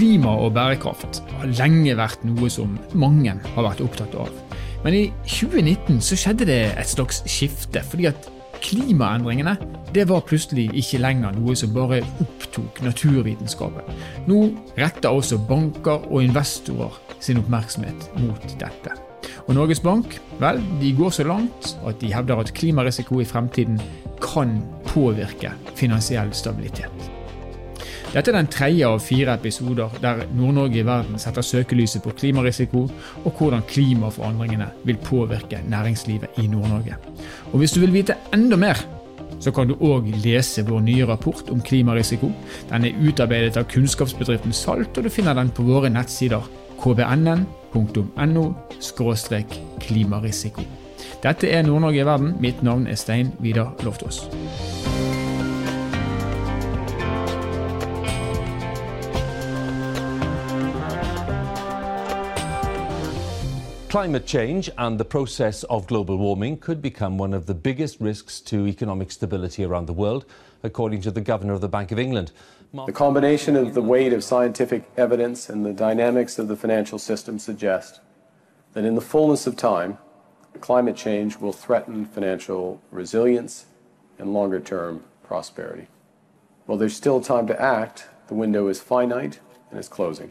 Klima og bærekraft har lenge vært noe som mange har vært opptatt av. Men i 2019 så skjedde det et slags skifte, fordi at klimaendringene det var plutselig ikke lenger noe som bare opptok naturvitenskapen. Nå retter også banker og investorer sin oppmerksomhet mot dette. Og Norges Bank vel, de går så langt at de hevder at klimarisiko i fremtiden kan påvirke finansiell stabilitet. Dette er den tredje av fire episoder der Nord-Norge i verden setter søkelyset på klimarisiko og hvordan klimaforandringene vil påvirke næringslivet i Nord-Norge. Og Hvis du vil vite enda mer, så kan du òg lese vår nye rapport om klimarisiko. Den er utarbeidet av kunnskapsbedriften Salt, og du finner den på våre nettsider kbnn.no klimarisiko. Dette er Nord-Norge i verden. Mitt navn er Stein Vidar Loftaas. Climate change and the process of global warming could become one of the biggest risks to economic stability around the world, according to the Governor of the Bank of England. The combination of the weight of scientific evidence and the dynamics of the financial system suggest that in the fullness of time, climate change will threaten financial resilience and longer term prosperity. While there's still time to act, the window is finite and is closing.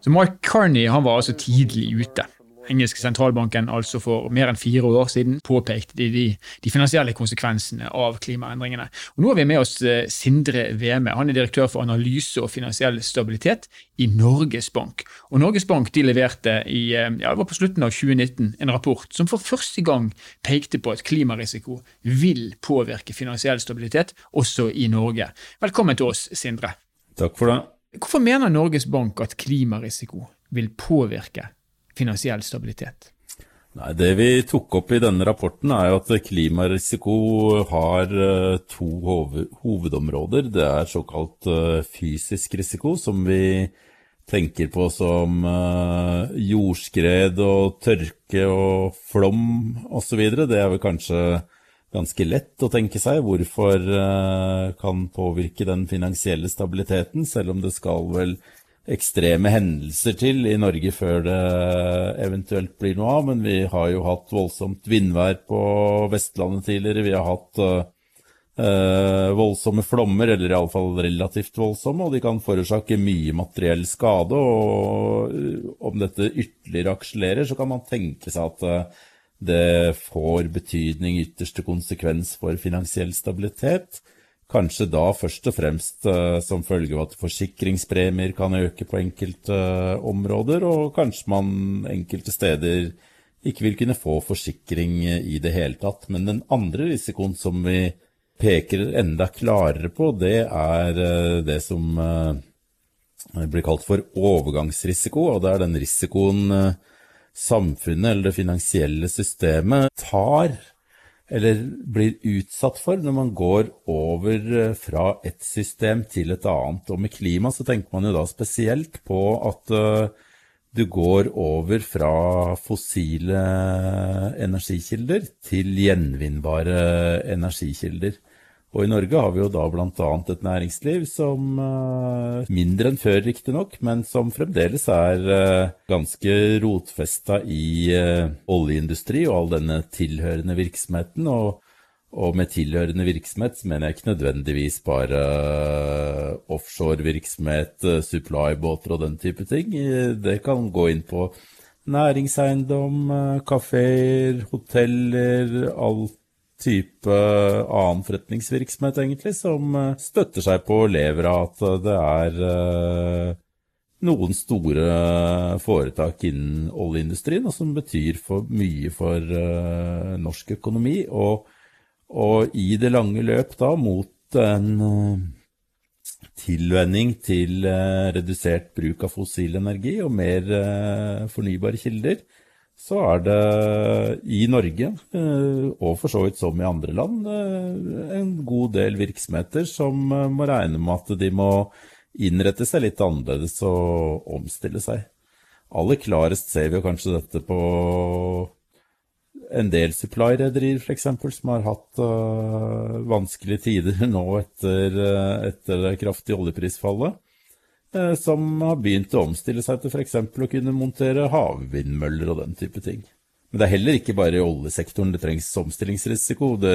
Så Mike Carney han var altså tidlig ute. Engelske sentralbanken altså for mer enn fire år siden påpekte de, de, de finansielle konsekvensene av klimaendringene. Og nå har vi med oss eh, Sindre Veme. Han er direktør for analyse og finansiell stabilitet i Norges Bank. Og Norges Bank de leverte i, eh, ja, det var på slutten av 2019 en rapport som for første gang pekte på at klimarisiko vil påvirke finansiell stabilitet også i Norge. Velkommen til oss, Sindre. Takk for det. Hvorfor mener Norges Bank at klimarisiko vil påvirke finansiell stabilitet? Nei, Det vi tok opp i denne rapporten, er at klimarisiko har eh, to hovedområder. Det er såkalt eh, fysisk risiko, som vi tenker på som eh, jordskred og tørke og flom osv. Det er vel kanskje ganske lett å tenke seg hvorfor kan påvirke den finansielle stabiliteten, selv om det skal vel ekstreme hendelser til i Norge før det eventuelt blir noe av. Men vi har jo hatt voldsomt vindvær på Vestlandet tidligere. Vi har hatt øh, voldsomme flommer, eller iallfall relativt voldsomme, og de kan forårsake mye materiell skade. Og om dette ytterligere akselerer, så kan man tenke seg at uh, det får betydning, ytterste konsekvens for finansiell stabilitet. Kanskje da først og fremst uh, som følge av at forsikringspremier kan øke på enkelte uh, områder, og kanskje man enkelte steder ikke vil kunne få forsikring i det hele tatt. Men den andre risikoen som vi peker enda klarere på, det er uh, det som blir kalt for overgangsrisiko, og det er den risikoen samfunnet eller det finansielle systemet tar eller blir utsatt for når man går over eh, fra et system til et annet. Og med klima så tenker man jo da spesielt på at uh, du går over fra fossile energikilder til gjenvinnbare energikilder. Og i Norge har vi jo da bl.a. et næringsliv som uh, mindre enn før riktignok, men som fremdeles er uh, ganske rotfesta i uh, oljeindustri og all denne tilhørende virksomheten. Og, og med tilhørende virksomhet mener jeg ikke nødvendigvis bare offshorevirksomhet, supply-båter og den type ting. Det kan gå inn på næringseiendom, kafeer, hoteller, alt type annen forretningsvirksomhet, egentlig, som eh, støtter seg på og at det er eh, noen store foretak innen oljeindustrien, og som betyr for mye for norsk økonomi. Og, og, i det lange løp da mot en tilvenning til redusert bruk av fossil energi og mer fornybare kilder, så er det i Norge, eh, og for så vidt som i andre land, eh, en god del virksomheter som eh, må regne med at de må innrette seg litt annerledes og omstille seg. Aller klarest ser vi kanskje dette på en del supply-rederier f.eks., som har hatt uh, vanskelige tider nå etter, etter det kraftige oljeprisfallet. Eh, som har begynt å omstille seg til f.eks. å kunne montere havvindmøller og den type ting. Men det er heller ikke bare i oljesektoren det trengs omstillingsrisiko. Det,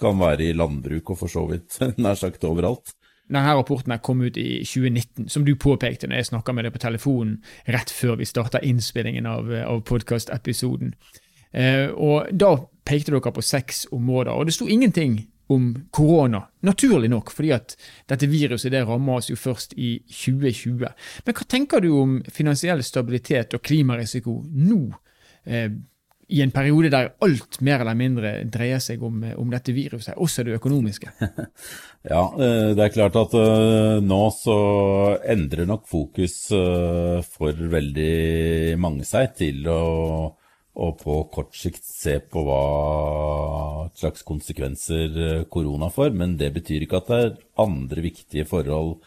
kan være i landbruk og for så vidt nær sagt overalt. Denne rapporten kom ut i 2019, som du påpekte når jeg snakka med deg på telefonen rett før vi starta innspillingen av, av podkastepisoden. Eh, da pekte dere på seks områder, og det sto ingenting om korona, naturlig nok, fordi at dette viruset det rammer oss jo først i 2020. Men hva tenker du om finansiell stabilitet og klimarisiko nå? Eh, i en periode der alt mer eller mindre dreier seg om, om dette viruset, også det økonomiske? ja, eh, det er klart at uh, nå så endrer nok fokus for veldig mange seg til å, å på kort sikt se på hva slags konsekvenser korona får, men det betyr ikke at det er andre viktige forhold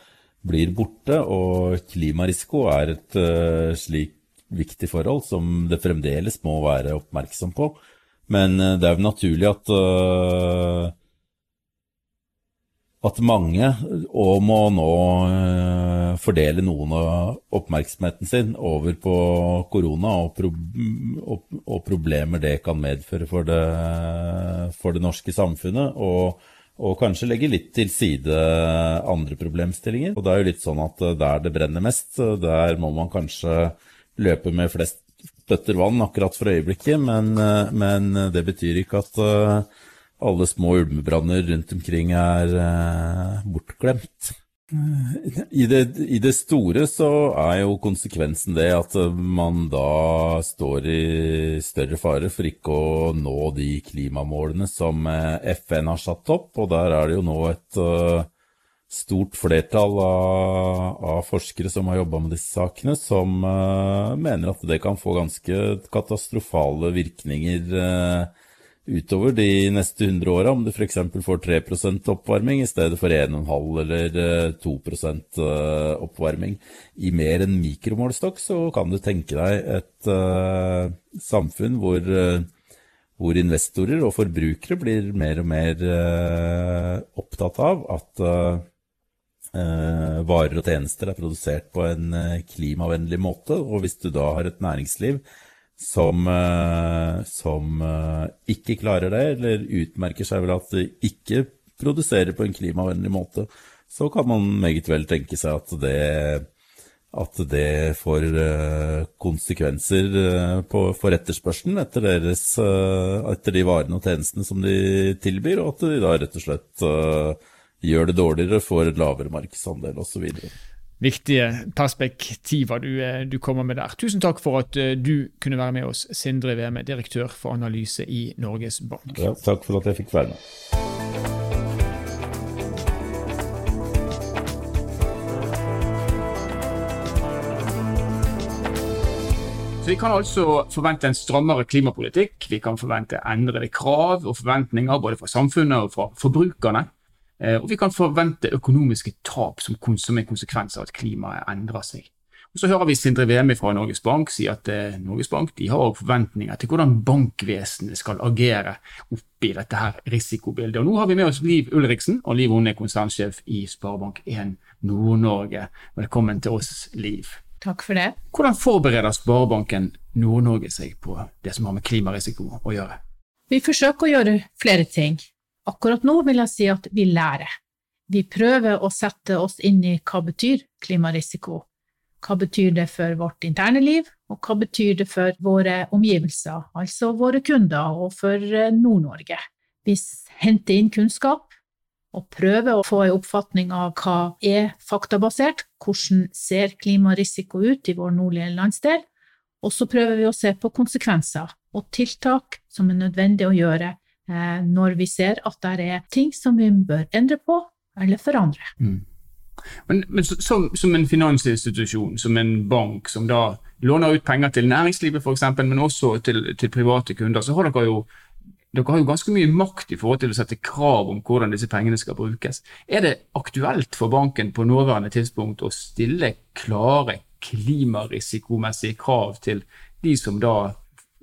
blir borte, og klimarisiko er et uh, slik viktig forhold som det fremdeles må være oppmerksom på. Men uh, det er jo naturlig at, uh, at mange og må nå fordele noen av oppmerksomheten sin over på korona og, pro og, og problemer det kan medføre for det, for det norske samfunnet. Og, og, kanskje legge litt til side andre problemstillinger. Og det er jo litt sånn at der det brenner mest, der må man kanskje løpe med flest bøtter vann akkurat for øyeblikket, men, eh, men det betyr ikke at eh, alle små ulmebranner rundt omkring er eh, bortglemt. I det, I det, store så er jo konsekvensen det at man da står i større fare for ikke å nå de klimamålene som FN har satt opp, og der er det jo nå et stort flertall av, av forskere som har jobba med disse sakene, som uh, mener at det kan få ganske katastrofale virkninger utover de neste 100 åra, om du f.eks. får 3 oppvarming i stedet for 1,5 eller uh, 2% oppvarming. I mer enn mikromålstokk så kan du tenke deg et samfunn hvor hvor investorer og forbrukere blir mer og mer opptatt av at eh, varer og tjenester er produsert på en eh, klimavennlig måte. Og hvis du da har et næringsliv som, eh, som eh, ikke klarer det, eller utmerker seg vel at de ikke produserer på en klimavennlig måte, så kan man meget vel tenke seg at det, at det får eh, konsekvenser på, for etterspørselen etter, deres, etter de varene og tjenestene som de tilbyr, og at de da rett og slett gjør det dårligere, får lavere markedsandel osv. Viktige perspektiver du, eh, du, kommer med der. Tusen takk for at eh, du kunne være med oss, Sindre Veme, direktør for analyse i Norges Bank. Ja, takk for at jeg fikk være med. Vi kan altså forvente en strammere klimapolitikk. Vi kan forvente endrede krav og forventninger både fra samfunnet og fra forbrukerne. Eh, og vi kan forvente økonomiske tap som, som en konsekvens av at klimaet endrer seg. Og Så hører vi Sindre Vemi fra Norges Bank si at eh, Norges Bank har forventninger til hvordan bankvesenet skal agere oppi dette her risikobildet. Og Nå har vi med oss Liv Ulriksen, og Liv hun er konsernsjef i Sparebank1 Nord-Norge. Velkommen til oss, Liv. Takk for det. Hvordan forbereder Sparebanken Nord-Norge seg på det som har med klimarisiko å gjøre? Vi forsøker å gjøre flere ting. Akkurat nå vil jeg si at vi lærer. Vi prøver å sette oss inn i hva betyr klimarisiko. Hva betyr det for vårt interne liv, og hva betyr det for våre omgivelser, altså våre kunder, og for eh, Nord-Norge? Vi henter inn kunnskap og prøver å få en oppfatning av hva er faktabasert, hvordan ser klimarisiko ut i vår nordlige landsdel, og så prøver vi å se på konsekvenser og tiltak som er nødvendig å gjøre når vi ser at det er ting som vi bør endre på eller forandre. Mm. Men, men som, som, en finansinstitusjon, som en bank, som da låner ut penger til næringslivet f.eks., men også til, til, private kunder, så har dere jo dere har jo ganske mye makt i forhold til å sette krav om hvordan disse pengene skal brukes. Er det aktuelt for banken på nåværende tidspunkt å stille klare klimarisikomessige krav til de som da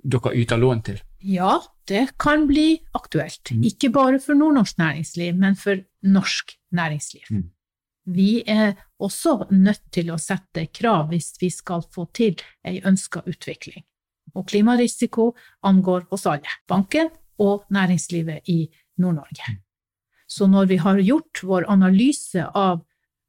dere yter lån til? Ja, det kan bli aktuelt. Mm. Ikke bare for nordnorsk næringsliv, men for norsk næringsliv. Mm. Vi er også nødt til å sette krav hvis vi skal få til ei ønska utvikling. Og klimarisiko angår oss alle, banken og næringslivet i Nord-Norge. Så når vi har gjort vår analyse av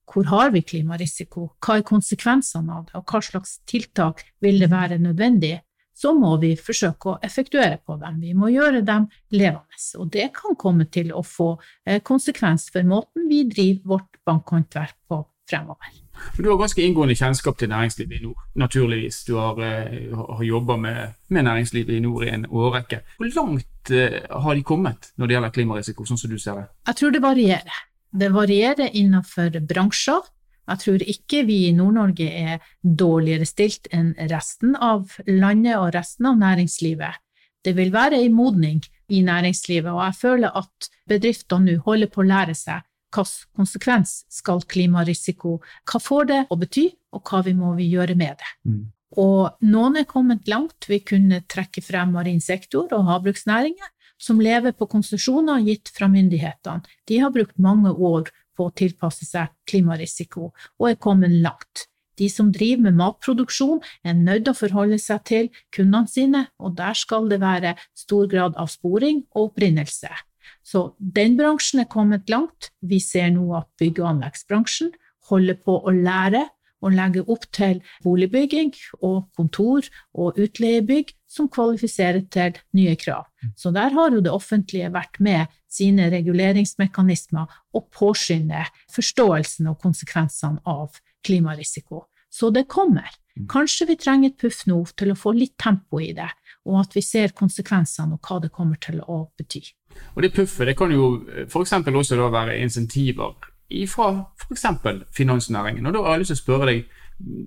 hvor har vi klimarisiko, hva er konsekvensene av det, og hva slags tiltak vil det være nødvendig, så må vi forsøke å effektuere på dem. Vi må gjøre dem levende. Og det kan komme til å få eh, konsekvens for måten vi driver vårt bankhåndverk på fremover. Du har ganske inngående kjennskap til næringslivet i nord, naturligvis. Du har, uh, har jobba med, med, næringslivet i nord i en årrekke. Hvor langt uh, har de kommet når det gjelder klimarisiko, sånn som du ser det? Jeg tror det varierer. Det varierer innenfor bransjer. Jeg tror ikke vi i Nord-Norge er dårligere stilt enn resten av landet og resten av næringslivet. Det vil være en modning i næringslivet, og jeg føler at bedriftene nå holder på å lære seg hvilken konsekvens skal klimarisiko, hva får det å bety, og hva vi må vi gjøre med det. Mm. Og noen er kommet langt. Vi kunne trekke frem marin sektor og havbruksnæringer, som lever på konsesjoner gitt fra myndighetene. De har brukt mange år på å tilpasse seg klimarisiko, og er kommet langt. De som driver med matproduksjon, er nødt til å forholde seg til kundene sine, og der skal det være stor grad av sporing og opprinnelse. Så den bransjen er kommet langt. Vi ser nå at bygg- og anleggsbransjen holder på å lære og legge opp til boligbygging og kontor og utleiebygg som kvalifiserer til nye krav. Så der har jo det offentlige vært med sine reguleringsmekanismer og påskynde forståelsen og konsekvensene av klimarisiko. Så det kommer. Kanskje vi trenger et puff nå til å få litt tempo i det, og at vi ser konsekvensene og hva det kommer til å bety. Og Det puffet det kan jo f.eks. også være insentiver fra f.eks. finansnæringen. Og Da har jeg lyst til å spørre deg,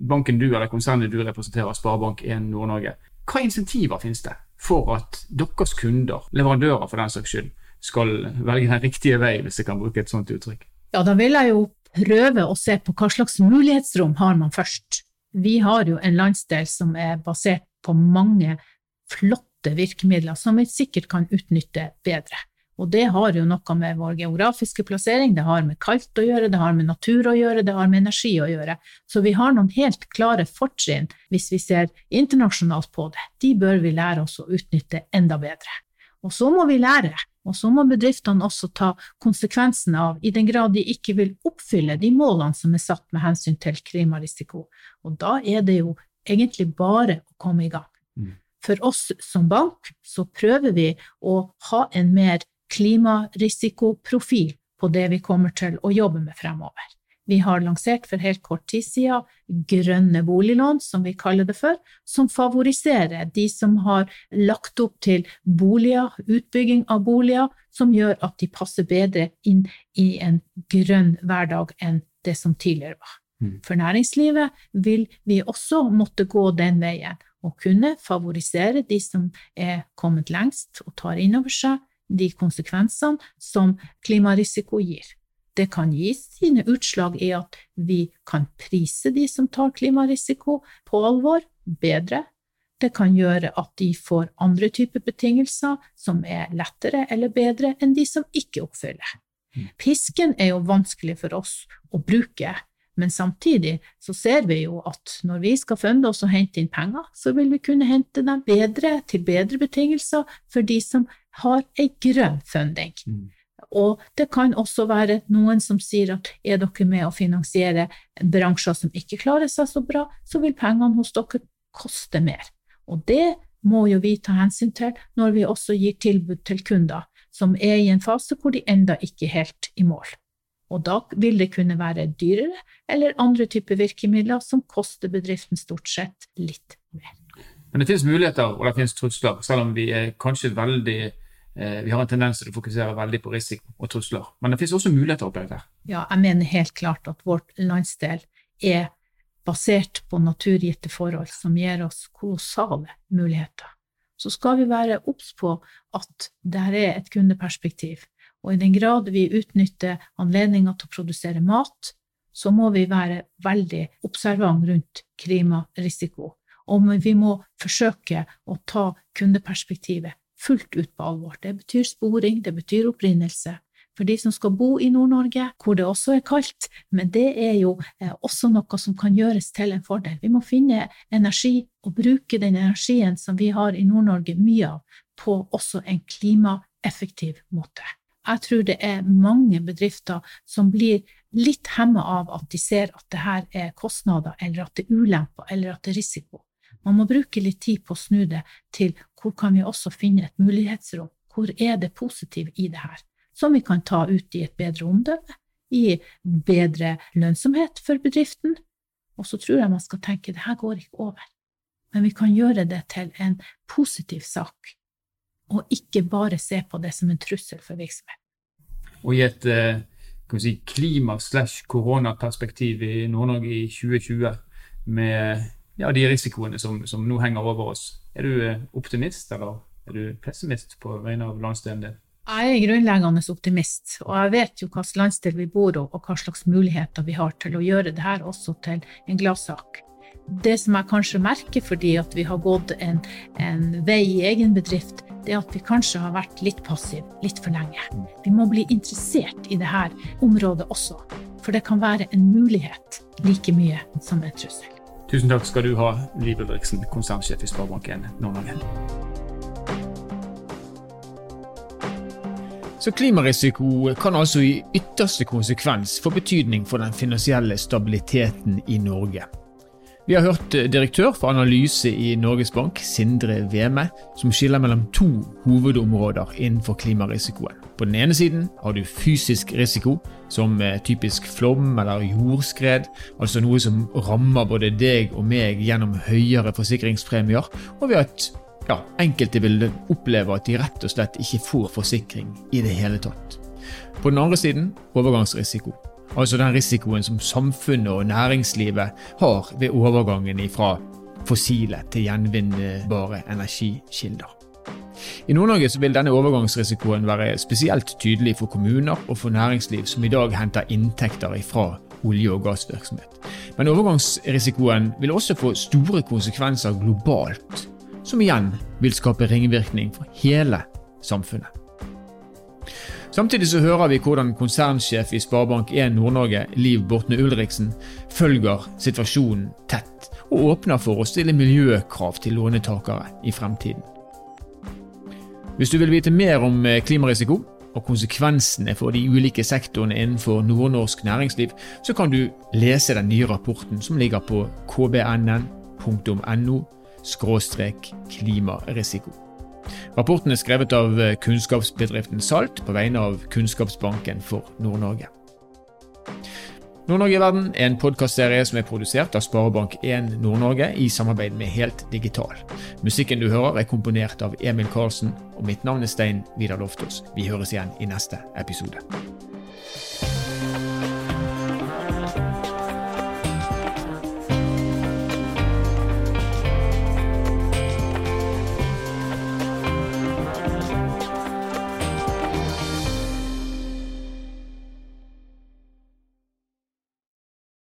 banken du eller konsernet du representerer, Sparebank1 Nord-Norge, hva insentiver finnes det for at deres kunder, leverandører for den saks skyld, skal velge den riktige vei, hvis jeg kan bruke et sånt uttrykk? Ja, da vil jeg jo prøve å se på hva slags mulighetsrom har man først. Vi har jo en landsdel som er basert på mange flotte virkemidler som vi sikkert kan utnytte bedre. Og det har jo noe med vår geografiske plassering, det har med kaldt å gjøre, det har med natur å gjøre, det har med energi å gjøre. Så vi har noen helt klare fortrinn hvis vi ser internasjonalt på det. De bør vi lære oss å utnytte enda bedre. Og så må vi lære, og så må bedriftene også ta konsekvensene av, i den grad de ikke vil oppfylle de målene som er satt med hensyn til klimarisiko. Og da er det jo egentlig bare å komme i gang. Mm. For oss som bank så prøver vi å ha en mer klimarisikoprofil på det vi kommer til å jobbe med fremover. Vi har lansert for helt kort tid siden grønne boliglån, som vi kaller det for, som favoriserer de som har lagt opp til boliger, utbygging av boliger, som gjør at de passer bedre inn i en grønn hverdag enn det som tidligere var. Mm. For næringslivet vil vi også måtte gå den veien, og kunne favorisere de som er kommet lengst og tar inn over seg de konsekvensene som klimarisiko gir. Det kan gi sine utslag i at vi kan prise de som tar klimarisiko på alvor, bedre. Det kan gjøre at de får andre typer betingelser som er lettere eller bedre enn de som ikke oppfyller. Mm. Pisken er jo vanskelig for oss å bruke, men samtidig så ser vi jo at når vi skal funde oss og hente inn penger, så vil vi kunne hente dem bedre, til bedre betingelser for de som har ei grønn funding. Mm. Og det kan også være noen som sier at er dere med å finansiere bransjer som ikke klarer seg så bra, så vil pengene hos dere koste mer. Og det må jo vi ta hensyn til når vi også gir tilbud til kunder som er i en fase hvor de enda ikke er helt i mål. Og da vil det kunne være dyrere eller andre typer virkemidler som koster bedriften stort sett litt mer. Men det finnes muligheter og det finnes trusler, selv om vi er kanskje veldig eh, vi har en tendens til å fokusere veldig på risiko og trusler. Men det finnes også muligheter oppi dette. Ja, jeg mener helt klart at vårt landsdel er basert på naturgitte forhold som gir oss kolossale muligheter. Så skal vi være obs på at det er et kundeperspektiv. Og i den grad vi utnytter anledninga til å produsere mat, så må vi være veldig observant rundt klimarisiko. Og vi må forsøke å ta kundeperspektivet fullt ut på alvor. Det betyr sporing, det betyr opprinnelse. for de som skal bo i Nord-Norge, hvor det også er kaldt, men det er jo eh, også noe som kan gjøres til en fordel. Vi må finne energi og bruke den energien som vi har i Nord-Norge mye av, på også en klimaeffektiv måte. Jeg tror det er mange bedrifter som blir litt hemma av at de ser at det her er kostnader, eller at det er ulemper, eller at det er risiko. Man må bruke litt tid på å snu det til hvor kan vi også finne et mulighetsrom? Hvor er det positive i det her? som vi kan ta ut i et bedre omdømme, i bedre lønnsomhet for bedriften. Og så tror jeg man skal tenke det her går ikke over, men vi kan gjøre det til en positiv sak, og ikke bare se på det som en trussel for virksomheten. Og i et eh, si, klima-slash-koronaperspektiv i Nord-Norge i 2020, med ja, de risikoene som, som, nå henger over oss, er du eh, optimist, eller er du pessimist på vegne av landsdelen din? Jeg er grunnleggende optimist, og jeg vet jo hvilken landsdel vi bor i, og hva slags muligheter vi har til å gjøre det her også til en gladsak. Det som jeg kanskje merker fordi at vi har gått en, en vei i egen bedrift, det er at vi kanskje har vært litt passive litt for lenge. Vi må bli interessert i dette området også, for det kan være en mulighet like mye som en trussel. Tusen takk skal du ha, Liv Ulriksen, konsernsjef i Sparebank1 Nord-Norge. Så klimarisiko kan altså i ytterste konsekvens få betydning for den finansielle stabiliteten i Norge. Vi har hørt eh, direktør for analyse i Norges Bank, Sindre Veme, som skiller mellom to hovedområder innenfor klimarisikoen. På den ene siden har du fysisk risiko, som eh, typisk flom eller jordskred, altså noe som rammer både deg og meg gjennom høyere forsikringspremier, og ved at ja, enkelte vil oppleve at de rett og slett ikke får forsikring i det hele tatt. På den andre siden overgangsrisiko. Altså den risikoen som samfunnet og næringslivet har ved overgangen fra fossile til gjenvinnbare energikilder. I Nord-Norge vil denne overgangsrisikoen være spesielt tydelig for kommuner og for næringsliv som i dag henter inntekter fra olje- og gassvirksomhet. Men overgangsrisikoen vil også få store konsekvenser globalt som igjen vil skape ringvirkning for hele samfunnet. Samtidig så hører vi hvordan konsernsjef i Sparebank1 Nord-Norge, Liv Bortne Ulriksen, følger situasjonen tett og åpner for å stille miljøkrav til lånetakere i fremtiden. Hvis du vil vite mer om eh, klimarisiko og konsekvensene for de ulike sektorene innenfor nordnorsk næringsliv, så kan du lese den nye rapporten som ligger på kbnn.no klimarisiko. Rapporten er skrevet av eh, kunnskapsbedriften Salt på vegne av Kunnskapsbanken for Nord-Norge. Nord-Norge i verden er en podkastserie som er produsert av Sparebank1 Nord-Norge i samarbeid med Helt Digital. Musikken du hører er komponert av Emil Karlsen, og mitt navn er Stein Vidar Loftaas. Vi høres igjen i neste episode.